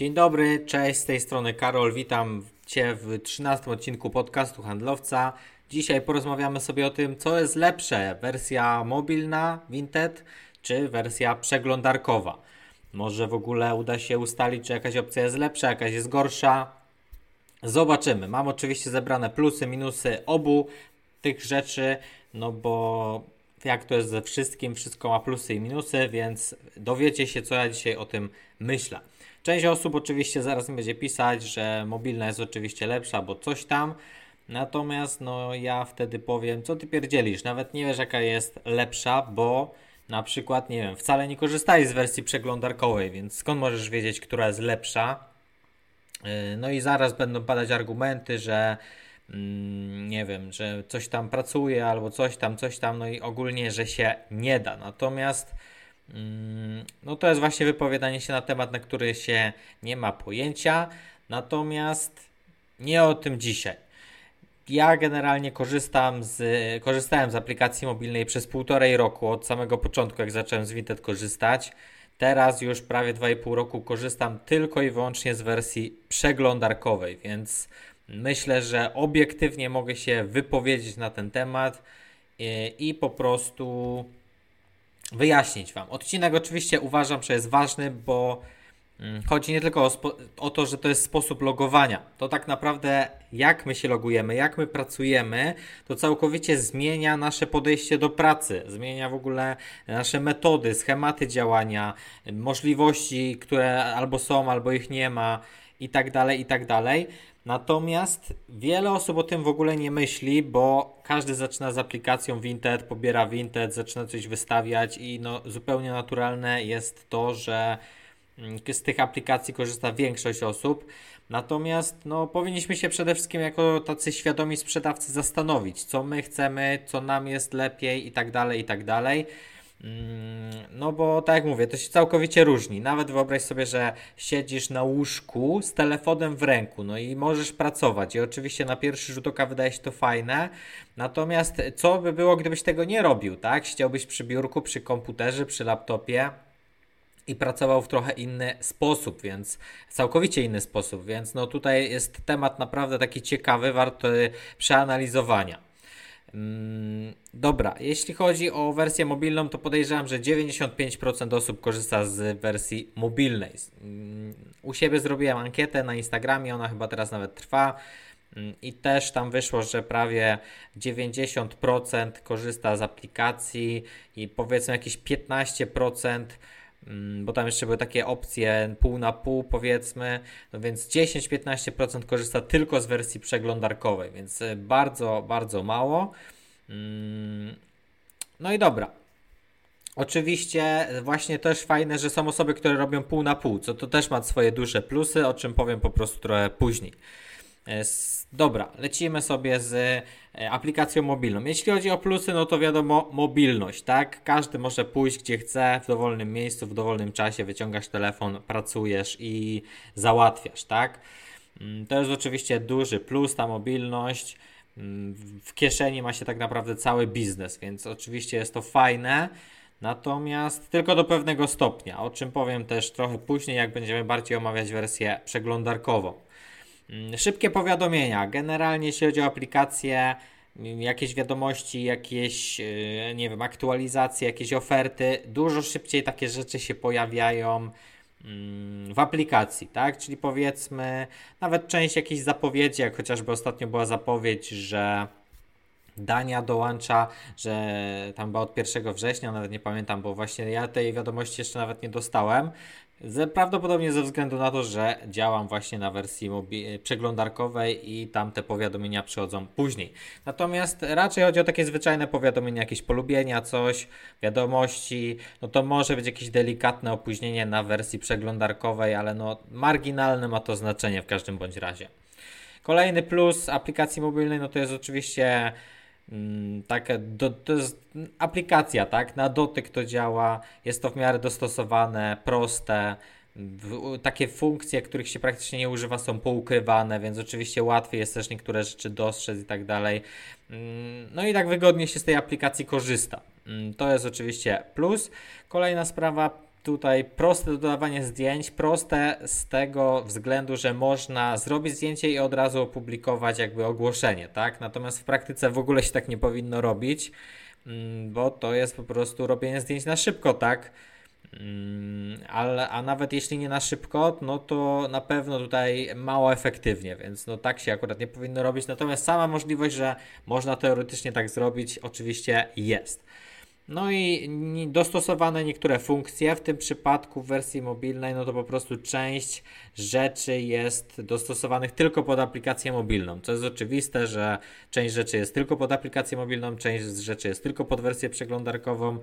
Dzień dobry, cześć, z tej strony Karol, witam Cię w 13 odcinku podcastu Handlowca. Dzisiaj porozmawiamy sobie o tym, co jest lepsze, wersja mobilna Vinted czy wersja przeglądarkowa. Może w ogóle uda się ustalić, czy jakaś opcja jest lepsza, jakaś jest gorsza. Zobaczymy. Mam oczywiście zebrane plusy, minusy obu tych rzeczy, no bo jak to jest ze wszystkim, wszystko ma plusy i minusy, więc dowiecie się, co ja dzisiaj o tym myślę. Część osób oczywiście zaraz mi będzie pisać, że mobilna jest oczywiście lepsza, bo coś tam. Natomiast no ja wtedy powiem, co ty pierdzielisz, nawet nie wiesz jaka jest lepsza, bo na przykład, nie wiem, wcale nie korzystaj z wersji przeglądarkowej, więc skąd możesz wiedzieć, która jest lepsza? Yy, no i zaraz będą padać argumenty, że mm, nie wiem, że coś tam pracuje albo coś tam, coś tam, no i ogólnie, że się nie da. Natomiast no to jest właśnie wypowiadanie się na temat, na który się nie ma pojęcia. Natomiast nie o tym dzisiaj. Ja generalnie korzystam z, korzystałem z aplikacji mobilnej przez półtorej roku, od samego początku, jak zacząłem z Vinted korzystać. Teraz już prawie 2,5 roku korzystam tylko i wyłącznie z wersji przeglądarkowej, więc myślę, że obiektywnie mogę się wypowiedzieć na ten temat i, i po prostu wyjaśnić Wam. Odcinek oczywiście uważam, że jest ważny, bo mm, chodzi nie tylko o, o, to, że to jest sposób logowania. To tak naprawdę jak my się logujemy, jak my pracujemy, to całkowicie zmienia nasze podejście do pracy, zmienia w ogóle nasze metody, schematy działania, możliwości, które albo są, albo ich nie ma i tak dalej, i tak dalej. Natomiast wiele osób o tym w ogóle nie myśli, bo każdy zaczyna z aplikacją Vinted, pobiera Vinted, zaczyna coś wystawiać i no, zupełnie naturalne jest to, że mm, z tych aplikacji korzysta większość osób. Natomiast no, powinniśmy się przede wszystkim jako tacy świadomi sprzedawcy zastanowić, co my chcemy, co nam jest lepiej i tak dalej, i tak dalej. Mm, no bo tak jak mówię, to się całkowicie różni. Nawet wyobraź sobie, że siedzisz na łóżku z telefonem w ręku, no i możesz pracować. I oczywiście na pierwszy rzut oka wydaje się to fajne. Natomiast co by było, gdybyś tego nie robił, tak? Siedziałbyś przy biurku, przy komputerze, przy laptopie i pracował w trochę inny sposób, więc całkowicie inny sposób, więc no tutaj jest temat naprawdę taki ciekawy, warty przeanalizowania. Mm, dobra, jeśli chodzi o wersję mobilną, to podejrzewam, że 95% osób korzysta z wersji mobilnej. Mm, u siebie zrobiłem ankietę na Instagramie, ona chyba teraz nawet trwa. Mm, I też tam wyszło, że prawie 90% korzysta z aplikacji i powiedzmy jakieś 15% Mm, bo tam jeszcze były takie opcje pół na pół powiedzmy, no więc 10-15% korzysta tylko z wersji przeglądarkowej, więc e, bardzo, bardzo mało. Mm, no i dobra. Oczywiście właśnie też fajne, że są osoby, które robią pół na pół, co to też ma swoje duże plusy, o czym powiem po prostu trochę później. E, dobra, lecimy sobie z e, aplikacją mobilną. Jeśli chodzi o plusy, no to wiadomo, mobilność, tak? Każdy może pójść gdzie chce, w dowolnym miejscu, w dowolnym czasie, wyciągasz telefon, pracujesz i załatwiasz, tak? Mm, to jest oczywiście duży plus, ta mobilność. Mm, w kieszeni ma się tak naprawdę cały biznes, więc oczywiście jest to fajne. Natomiast tylko do pewnego stopnia, o czym powiem też trochę później, jak będziemy bardziej omawiać wersję przeglądarkową. Mm, szybkie powiadomienia. Generalnie jeśli chodzi o aplikacje, mm, jakieś wiadomości, jakieś, y, nie wiem, aktualizacje, jakieś oferty, dużo szybciej takie rzeczy się pojawiają mm, w aplikacji, tak? Czyli powiedzmy, nawet część jakichś zapowiedzi, jak chociażby ostatnio była zapowiedź, że Dania dołącza, że tam była od 1 września, nawet nie pamiętam, bo właśnie ja tej wiadomości jeszcze nawet nie dostałem, Prawdopodobnie ze względu na to, że działam właśnie na wersji przeglądarkowej i tam te powiadomienia przychodzą później. Natomiast raczej chodzi o takie zwyczajne powiadomienia, jakieś polubienia, coś, wiadomości. No to może być jakieś delikatne opóźnienie na wersji przeglądarkowej, ale no marginalne ma to znaczenie w każdym bądź razie. Kolejny plus aplikacji mobilnej no to jest oczywiście taka do, to jest aplikacja, tak? Na dotyk to działa, jest to w miarę dostosowane, proste. W, takie funkcje, których się praktycznie nie używa, są poukrywane, więc oczywiście łatwiej jest też niektóre rzeczy dostrzec i tak dalej. Mm, no i tak wygodnie się z tej aplikacji korzysta. Mm, to jest oczywiście plus. Kolejna sprawa, tutaj proste dodawanie zdjęć, proste z tego względu, że można zrobić zdjęcie i od razu opublikować jakby ogłoszenie, tak? Natomiast w praktyce w ogóle się tak nie powinno robić, mm, bo to jest po prostu robienie zdjęć na szybko, tak? Mm, ale, a nawet jeśli nie na szybko, no to na pewno tutaj mało efektywnie, więc no tak się akurat nie powinno robić. Natomiast sama możliwość, że można teoretycznie tak zrobić, oczywiście jest. No i dostosowane niektóre funkcje, w tym przypadku w wersji mobilnej, no to po prostu część rzeczy jest dostosowanych tylko pod aplikację mobilną. Co jest oczywiste, że część rzeczy jest tylko pod aplikację mobilną, część rzeczy jest tylko pod wersję przeglądarkową.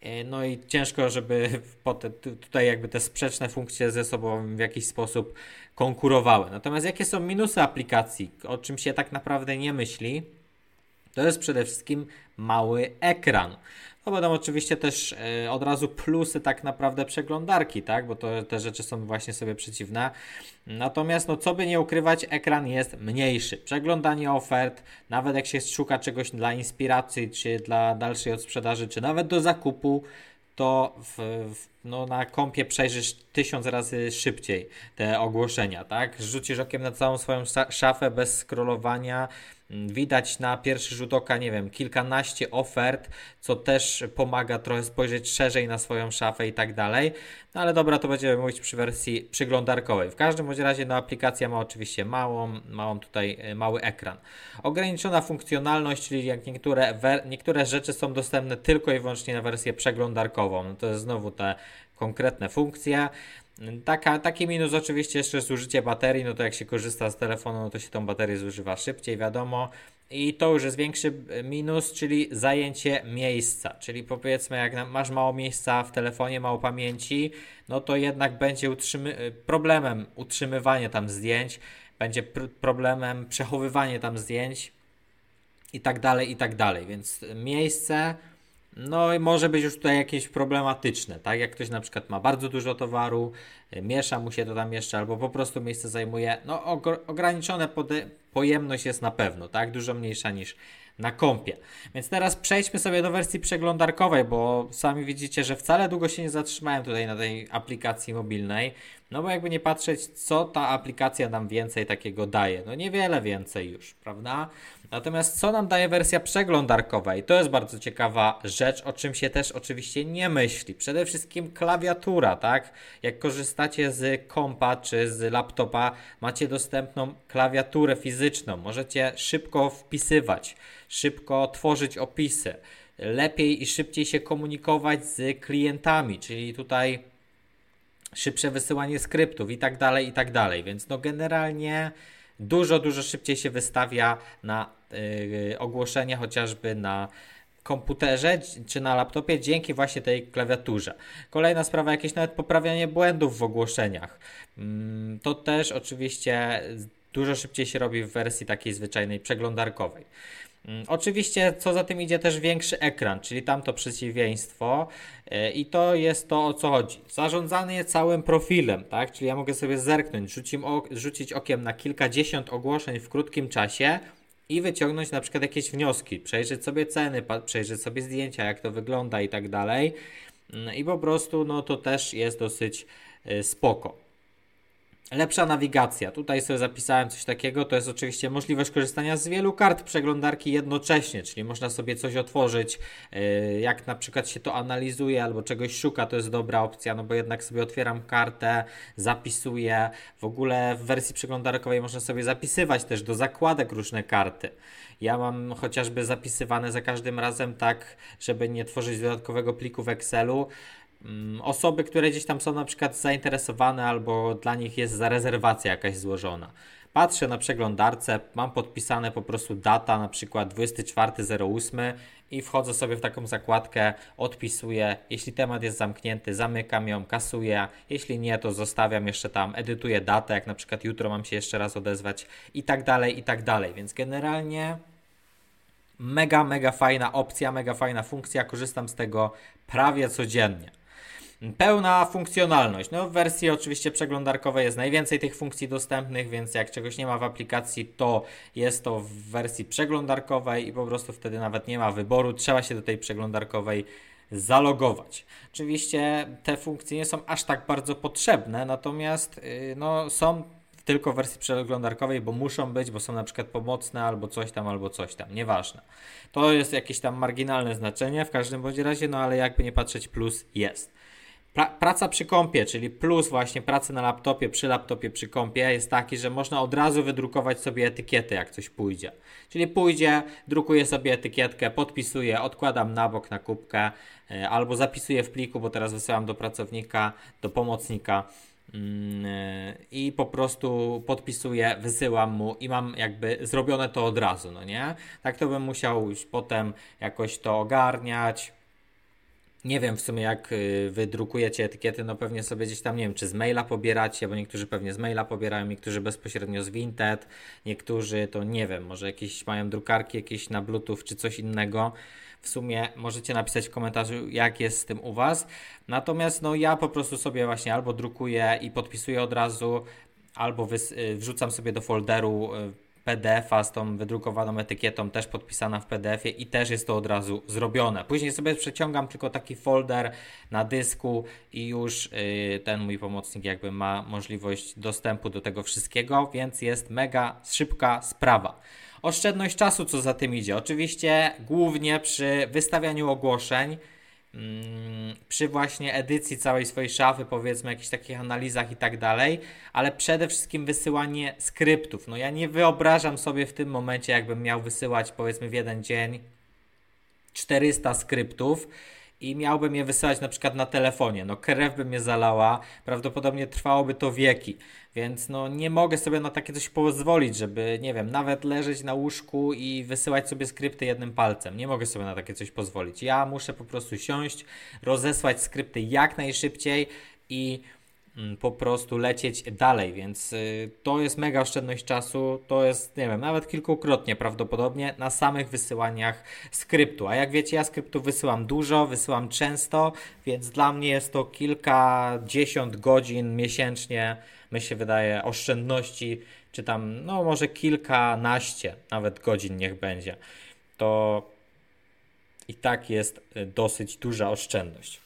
E, no i ciężko, żeby tutaj jakby te sprzeczne funkcje ze sobą w jakiś sposób konkurowały. Natomiast jakie są minusy aplikacji, o czym się tak naprawdę nie myśli? To jest przede wszystkim mały ekran. No będą oczywiście też e, od razu plusy tak naprawdę przeglądarki, tak? Bo to te rzeczy są właśnie sobie przeciwne. Natomiast no co by nie ukrywać, ekran jest mniejszy. Przeglądanie ofert, nawet jak się szuka czegoś dla inspiracji, czy dla dalszej odsprzedaży, czy nawet do zakupu, to w, w, no, na kompie przejrzysz tysiąc razy szybciej te ogłoszenia, tak? Rzucisz okiem na całą swoją szafę bez scrollowania, Widać na pierwszy rzut oka, nie wiem, kilkanaście ofert, co też pomaga trochę spojrzeć szerzej na swoją szafę i tak dalej. No ale dobra, to będziemy mówić przy wersji przyglądarkowej. W każdym bądź razie no, aplikacja ma oczywiście małą, małą tutaj e, mały ekran. Ograniczona funkcjonalność, czyli jak niektóre, niektóre rzeczy są dostępne tylko i wyłącznie na wersję przeglądarkową. No to jest znowu te konkretne funkcje. Taka, taki minus oczywiście jeszcze zużycie baterii, no to jak się korzysta z telefonu, no to się tą baterię zużywa szybciej, wiadomo. I to już jest większy minus, czyli zajęcie miejsca. Czyli powiedzmy, jak masz mało miejsca w telefonie, mało pamięci, no to jednak będzie utrzymy problemem utrzymywanie tam zdjęć, będzie pr problemem przechowywanie tam zdjęć i tak dalej, i tak dalej. Więc miejsce no i może być już tutaj jakieś problematyczne, tak? Jak ktoś na przykład ma bardzo dużo towaru, y, miesza mu się to tam jeszcze, albo po prostu miejsce zajmuje, no ograniczone pojemność jest na pewno, tak? Dużo mniejsza niż na kompie. Więc teraz przejdźmy sobie do wersji przeglądarkowej, bo sami widzicie, że wcale długo się nie zatrzymałem tutaj na tej aplikacji mobilnej. No bo jakby nie patrzeć, co ta aplikacja nam więcej takiego daje. No niewiele więcej już, prawda? Natomiast co nam daje wersja przeglądarkowa? I to jest bardzo ciekawa rzecz, o czym się też oczywiście nie myśli. Przede wszystkim klawiatura, tak? Jak korzystacie z kompa czy z laptopa, macie dostępną klawiaturę fizyczną. Możecie szybko wpisywać, szybko tworzyć opisy, lepiej i szybciej się komunikować z klientami, czyli tutaj szybsze wysyłanie skryptów i tak dalej, i tak dalej. Więc no generalnie dużo, dużo szybciej się wystawia na yy, ogłoszenia chociażby na komputerze czy na laptopie dzięki właśnie tej klawiaturze. Kolejna sprawa, jakieś nawet poprawianie błędów w ogłoszeniach. Yy, to też oczywiście dużo szybciej się robi w wersji takiej zwyczajnej przeglądarkowej. Mm, oczywiście, co za tym idzie, też większy ekran, czyli tamto przeciwieństwo, e, i to jest to o co chodzi. Zarządzanie całym profilem, tak? Czyli ja mogę sobie zerknąć, rzucić okiem na kilkadziesiąt ogłoszeń w krótkim czasie i wyciągnąć na przykład jakieś wnioski, przejrzeć sobie ceny, przejrzeć sobie zdjęcia, jak to wygląda i tak dalej. Mm, I po prostu, no to też jest dosyć e, spoko. Lepsza nawigacja. Tutaj sobie zapisałem coś takiego. To jest oczywiście możliwość korzystania z wielu kart przeglądarki jednocześnie, czyli można sobie coś otworzyć. Yy, jak na przykład się to analizuje albo czegoś szuka, to jest dobra opcja, no bo jednak sobie otwieram kartę, zapisuję. W ogóle w wersji przeglądarkowej można sobie zapisywać też do zakładek różne karty. Ja mam chociażby zapisywane za każdym razem tak, żeby nie tworzyć dodatkowego pliku w Excelu. Mm, osoby, które gdzieś tam są na przykład zainteresowane albo dla nich jest zarezerwacja jakaś złożona. Patrzę na przeglądarce, mam podpisane po prostu data, na przykład 24.08 i wchodzę sobie w taką zakładkę, odpisuję. Jeśli temat jest zamknięty, zamykam ją, kasuję. Jeśli nie, to zostawiam jeszcze tam, edytuję datę, jak na przykład jutro mam się jeszcze raz odezwać i tak dalej, i tak dalej. Więc generalnie mega, mega fajna opcja, mega fajna funkcja. Korzystam z tego prawie codziennie. Pełna funkcjonalność. No w wersji oczywiście przeglądarkowej jest najwięcej tych funkcji dostępnych, więc jak czegoś nie ma w aplikacji, to jest to w wersji przeglądarkowej i po prostu wtedy nawet nie ma wyboru. Trzeba się do tej przeglądarkowej zalogować. Oczywiście te funkcje nie są aż tak bardzo potrzebne, natomiast y, no, są tylko w wersji przeglądarkowej, bo muszą być, bo są na przykład pomocne albo coś tam, albo coś tam, nieważne. To jest jakieś tam marginalne znaczenie w każdym bądź razie, no ale jakby nie patrzeć, plus jest. Pra praca przy kompie, czyli plus właśnie pracy na laptopie, przy laptopie, przy kompie jest taki, że można od razu wydrukować sobie etykietę, jak coś pójdzie. Czyli pójdzie, drukuję sobie etykietkę, podpisuję, odkładam na bok na kubkę yy, albo zapisuję w pliku, bo teraz wysyłam do pracownika, do pomocnika Mm, i po prostu podpisuję, wysyłam mu i mam jakby zrobione to od razu, no nie? Tak to bym musiał już potem jakoś to ogarniać. Nie wiem w sumie jak y, wydrukujecie etykiety, no pewnie sobie gdzieś tam, nie wiem, czy z maila pobieracie, bo niektórzy pewnie z maila pobierają, niektórzy bezpośrednio z Vinted, niektórzy to nie wiem, może jakieś mają drukarki jakieś na bluetooth czy coś innego. W sumie możecie napisać w komentarzu, jak jest z tym u Was. Natomiast no ja po prostu sobie właśnie albo drukuję i podpisuję od razu, albo y, wrzucam sobie do folderu y, PDF-a z tą wydrukowaną etykietą, też podpisana w PDF-ie i też jest to od razu zrobione. Później sobie przeciągam tylko taki folder na dysku i już yy, ten mój pomocnik jakby ma możliwość dostępu do tego wszystkiego, więc jest mega szybka sprawa. Oszczędność czasu, co za tym idzie. Oczywiście głównie przy wystawianiu ogłoszeń, przy właśnie edycji całej swojej szafy, powiedzmy, jakichś takich analizach i tak dalej, ale przede wszystkim wysyłanie skryptów. No ja nie wyobrażam sobie w tym momencie, jakbym miał wysyłać powiedzmy w jeden dzień 400 skryptów i miałbym je wysyłać na przykład na telefonie. No krew by mnie zalała, prawdopodobnie trwałoby to wieki. Więc no nie mogę sobie na takie coś pozwolić, żeby, nie wiem, nawet leżeć na łóżku i wysyłać sobie skrypty jednym palcem. Nie mogę sobie na takie coś pozwolić. Ja muszę po prostu siąść, rozesłać skrypty jak najszybciej i po prostu lecieć dalej, więc y, to jest mega oszczędność czasu, to jest, nie wiem, nawet kilkukrotnie prawdopodobnie na samych wysyłaniach skryptu. A jak wiecie, ja skryptu wysyłam dużo, wysyłam często, więc dla mnie jest to kilkadziesiąt godzin miesięcznie my się wydaje, oszczędności, czy tam, no może kilkanaście nawet godzin niech będzie, to i tak jest y, dosyć duża oszczędność.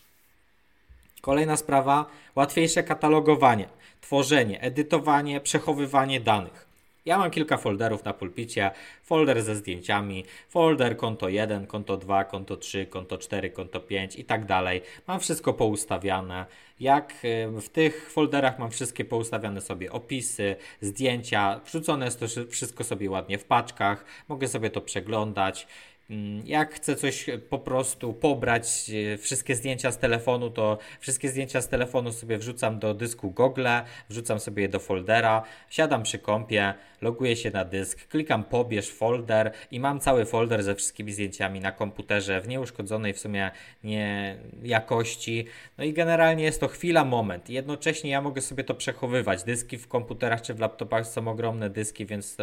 Kolejna sprawa, łatwiejsze katalogowanie, tworzenie, edytowanie, przechowywanie danych. Ja mam kilka folderów na pulpicie. Folder ze zdjęciami, folder konto 1, konto 2, konto 3, konto 4, konto 5 i tak dalej. Mam wszystko poustawiane. Jak y, w tych folderach mam wszystkie poustawiane sobie opisy, zdjęcia, wrzucone jest to wszystko sobie ładnie w paczkach. Mogę sobie to przeglądać. Mm, jak chcę coś po prostu pobrać, e, wszystkie zdjęcia z telefonu, to wszystkie zdjęcia z telefonu sobie wrzucam do dysku Google, wrzucam sobie je do foldera, siadam przy kompie, loguję się na dysk, klikam pobierz folder i mam cały folder ze wszystkimi zdjęciami na komputerze w nieuszkodzonej w sumie nie jakości. No i generalnie jest to chwila, moment. Jednocześnie ja mogę sobie to przechowywać. Dyski w komputerach czy w laptopach są ogromne dyski, więc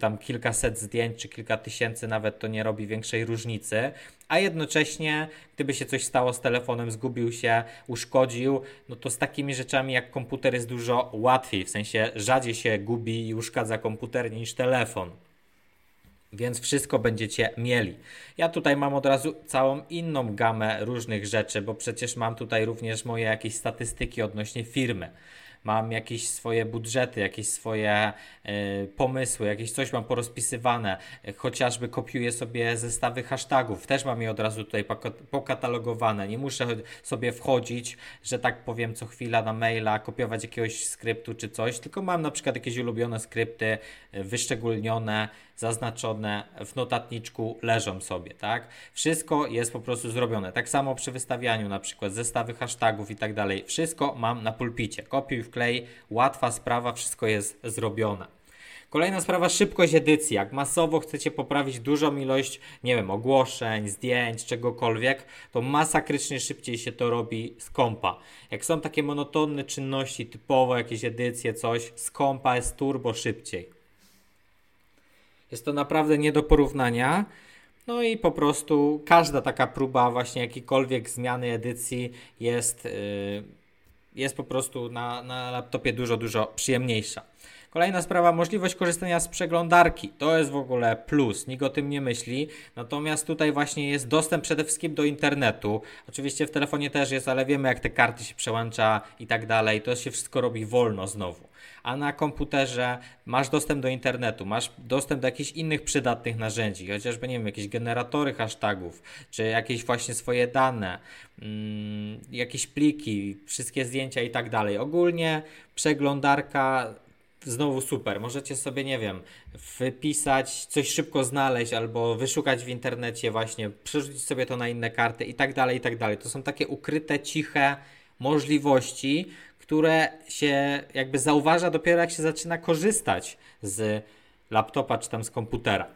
tam kilkaset zdjęć czy kilka tysięcy nawet to nie robi większej różnicy, a jednocześnie gdyby się coś stało z telefonem, zgubił się, uszkodził, no to z takimi rzeczami jak komputer jest dużo łatwiej, w sensie rzadziej się gubi i uszkadza komputer niż telefon. Więc wszystko będziecie mieli. Ja tutaj mam od razu całą inną gamę różnych rzeczy, bo przecież mam tutaj również moje jakieś statystyki odnośnie firmy mam jakieś swoje budżety, jakieś swoje y, pomysły, jakieś coś mam porozpisywane, chociażby kopiuję sobie zestawy hashtagów, też mam je od razu tutaj pokatalogowane, nie muszę sobie wchodzić, że tak powiem co chwila na maila, kopiować jakiegoś skryptu czy coś, tylko mam na przykład jakieś ulubione skrypty e, wyszczególnione, zaznaczone w notatniczku leżą sobie, tak? Wszystko jest po prostu zrobione. Tak samo przy wystawianiu na przykład zestawy hashtagów i tak dalej. Wszystko mam na pulpicie. Kopiuj, wklej, łatwa sprawa, wszystko jest zrobione. Kolejna sprawa, szybkość edycji. Jak masowo chcecie poprawić dużą ilość, nie wiem, ogłoszeń, zdjęć, czegokolwiek, to masakrycznie szybciej się to robi z kompa. Jak są takie monotonne czynności, typowo jakieś edycje, coś, z kompa jest turbo szybciej. Jest to naprawdę nie do porównania. No i po prostu każda taka próba właśnie jakiejkolwiek zmiany edycji jest yy, jest po prostu na, na laptopie dużo, dużo przyjemniejsza. Kolejna sprawa, możliwość korzystania z przeglądarki. To jest w ogóle plus, nikt o tym nie myśli. Natomiast tutaj właśnie jest dostęp przede wszystkim do internetu. Oczywiście w telefonie też jest, ale wiemy jak te karty się przełącza i tak dalej. To się wszystko robi wolno znowu. A na komputerze masz dostęp do internetu, masz dostęp do jakichś innych przydatnych narzędzi, chociażby nie wiem, jakieś generatory hashtagów, czy jakieś właśnie swoje dane, mm, jakieś pliki, wszystkie zdjęcia i tak dalej. Ogólnie przeglądarka znowu super. Możecie sobie, nie wiem, wypisać, coś szybko znaleźć albo wyszukać w internecie właśnie, przerzucić sobie to na inne karty i tak dalej, i tak dalej. To są takie ukryte, ciche możliwości, które się jakby zauważa dopiero jak się zaczyna korzystać z laptopa czy tam z komputera.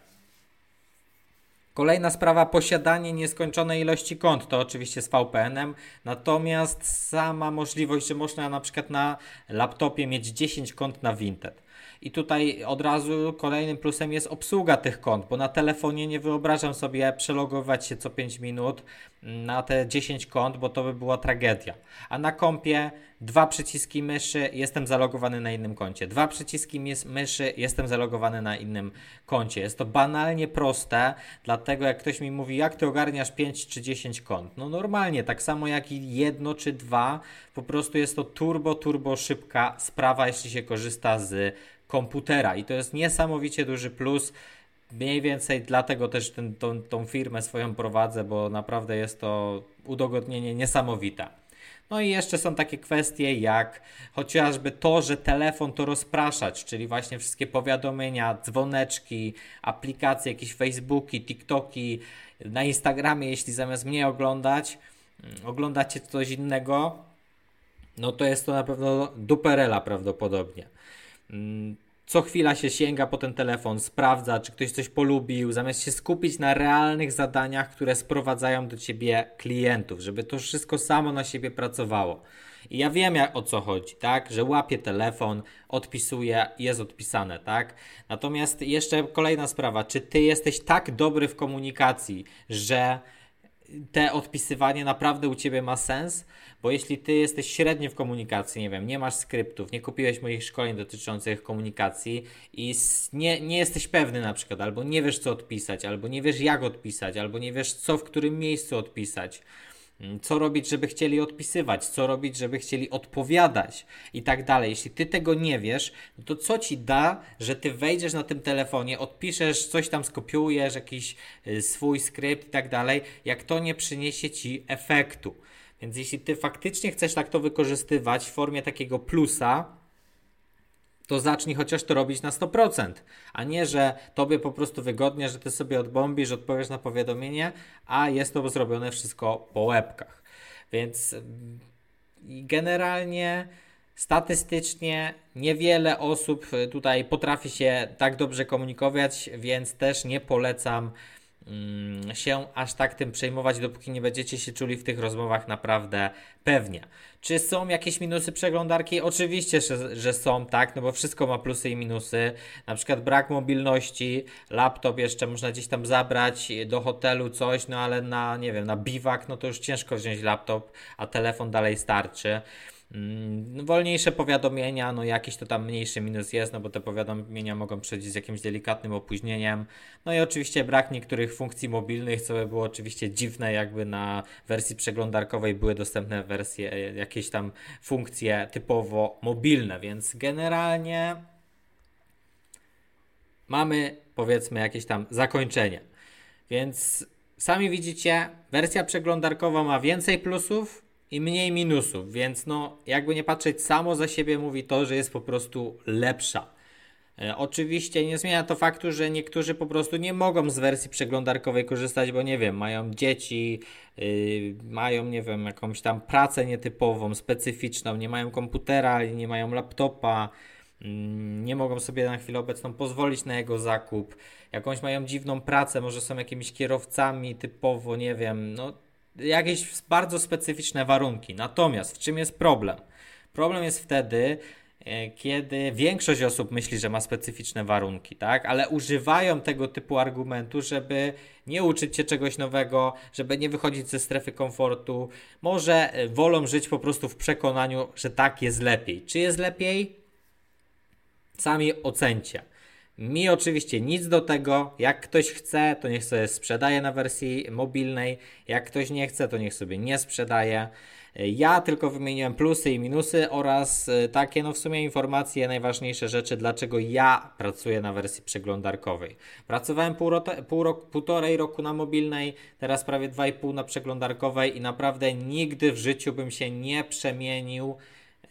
Kolejna sprawa, posiadanie nieskończonej ilości kont, to oczywiście z VPN-em, natomiast sama możliwość, że można na przykład na laptopie mieć 10 kont na Vinted. I tutaj od razu kolejnym plusem jest obsługa tych kont, bo na telefonie nie wyobrażam sobie przelogować się co 5 minut na te 10 kont, bo to by była tragedia. A na kompie dwa przyciski myszy, jestem zalogowany na innym koncie. Dwa przyciski myszy, jestem zalogowany na innym koncie. Jest to banalnie proste, dlatego jak ktoś mi mówi, jak ty ogarniasz 5 czy 10 kont? No normalnie, tak samo jak i jedno czy dwa, po prostu jest to turbo, turbo szybka sprawa, jeśli się korzysta z komputera i to jest niesamowicie duży plus. Mniej więcej dlatego też ten, tą, tą firmę swoją prowadzę, bo naprawdę jest to udogodnienie niesamowite. No i jeszcze są takie kwestie jak chociażby to, że telefon to rozpraszacz, czyli właśnie wszystkie powiadomienia, dzwoneczki, aplikacje, jakieś Facebooki, TikToki, na Instagramie, jeśli zamiast mnie oglądać, mm, oglądacie coś innego, no to jest to na pewno duperela prawdopodobnie. Mm, co chwila się sięga po ten telefon, sprawdza, czy ktoś coś polubił, zamiast się skupić na realnych zadaniach, które sprowadzają do ciebie klientów, żeby to wszystko samo na siebie pracowało. I ja wiem jak, o co chodzi, tak? Że łapie telefon, odpisuje, jest odpisane, tak? Natomiast jeszcze kolejna sprawa, czy ty jesteś tak dobry w komunikacji, że te odpisywanie naprawdę u ciebie ma sens? Bo jeśli ty jesteś średni w komunikacji, nie wiem, nie masz skryptów, nie kupiłeś moich szkoleń dotyczących komunikacji i nie, nie jesteś pewny na przykład, albo nie wiesz co odpisać, albo nie wiesz jak odpisać, albo nie wiesz co w którym miejscu odpisać, co robić, żeby chcieli odpisywać, co robić, żeby chcieli odpowiadać i tak dalej. Jeśli ty tego nie wiesz, no to co ci da, że ty wejdziesz na tym telefonie, odpiszesz, coś tam skopiujesz, jakiś y, swój skrypt i tak dalej, jak to nie przyniesie ci efektu. Więc jeśli ty faktycznie chcesz tak to wykorzystywać w formie takiego plusa, to zacznij chociaż to robić na 100%, a nie, że tobie po prostu wygodnie, że ty sobie odbombisz, odpowiesz na powiadomienie, a jest to zrobione wszystko po łebkach. Więc mm, generalnie statystycznie niewiele osób tutaj potrafi się tak dobrze komunikować, więc też nie polecam Mm, się aż tak tym przejmować, dopóki nie będziecie się czuli w tych rozmowach naprawdę pewnie. Czy są jakieś minusy przeglądarki? Oczywiście, że, są, tak, no bo wszystko ma plusy i minusy. Na przykład brak mobilności, laptop jeszcze można gdzieś tam zabrać do hotelu coś, no ale na, nie wiem, na biwak, no to już ciężko wziąć laptop, a telefon dalej starczy. Mm, wolniejsze powiadomienia, no jakiś to tam mniejszy minus jest, no bo te powiadomienia mogą przyjść z jakimś delikatnym opóźnieniem. No i oczywiście brak niektórych funkcji mobilnych, co by było oczywiście dziwne, jakby na wersji przeglądarkowej były dostępne wersje, e, jakieś tam funkcje typowo mobilne, więc generalnie mamy powiedzmy jakieś tam zakończenie. Więc sami widzicie, wersja przeglądarkowa ma więcej plusów, i mniej minusów, więc no jakby nie patrzeć, samo za siebie mówi to, że jest po prostu lepsza. E, oczywiście nie zmienia to faktu, że niektórzy po prostu nie mogą z wersji przeglądarkowej korzystać, bo nie wiem, mają dzieci, yy, mają, nie wiem, jakąś tam pracę nietypową, specyficzną, nie mają komputera, nie mają laptopa, yy, nie mogą sobie na chwilę obecną pozwolić na jego zakup, jakąś mają dziwną pracę, może są jakimiś kierowcami typowo, nie wiem, no jakieś bardzo specyficzne warunki. Natomiast w czym jest problem? Problem jest wtedy, e, kiedy większość osób myśli, że ma specyficzne warunki, tak? Ale używają tego typu argumentu, żeby nie uczyć się czegoś nowego, żeby nie wychodzić ze strefy komfortu. Może e, wolą żyć po prostu w przekonaniu, że tak jest lepiej. Czy jest lepiej? Sami ocencie. Mi oczywiście nic do tego. Jak ktoś chce, to niech sobie sprzedaje na wersji mobilnej. Jak ktoś nie chce, to niech sobie nie sprzedaje. Ja tylko wymieniłem plusy i minusy oraz e, takie, no w sumie informacje, najważniejsze rzeczy, dlaczego ja pracuję na wersji przeglądarkowej. Pracowałem pół, pół półtorej roku na mobilnej, teraz prawie 2,5 na przeglądarkowej i naprawdę nigdy w życiu bym się nie przemienił.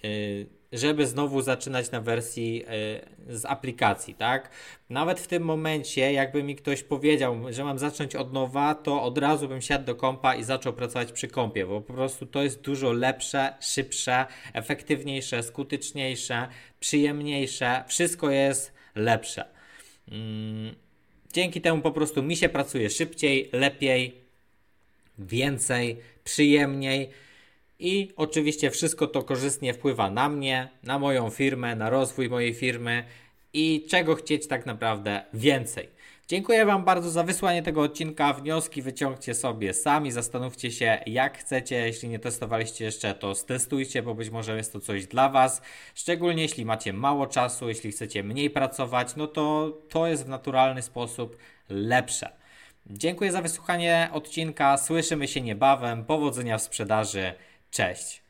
Yy, żeby znowu zaczynać na wersji y, z aplikacji, tak? Nawet w tym momencie, jakby mi ktoś powiedział, że mam zacząć od nowa, to od razu bym siadł do kompa i zaczął pracować przy kompie, bo po prostu to jest dużo lepsze, szybsze, efektywniejsze, skuteczniejsze, przyjemniejsze, wszystko jest lepsze. Mm, dzięki temu po prostu mi się pracuje szybciej, lepiej, więcej, przyjemniej i oczywiście wszystko to korzystnie wpływa na mnie, na moją firmę, na rozwój mojej firmy i czego chcieć tak naprawdę więcej. Dziękuję Wam bardzo za wysłanie tego odcinka. Wnioski wyciągcie sobie sami, zastanówcie się jak chcecie. Jeśli nie testowaliście jeszcze, to stestujcie, bo być może jest to coś dla Was. Szczególnie jeśli macie mało czasu, jeśli chcecie mniej pracować, no to to jest w naturalny sposób lepsze. Dziękuję za wysłuchanie odcinka. Słyszymy się niebawem. Powodzenia w sprzedaży. Cześć.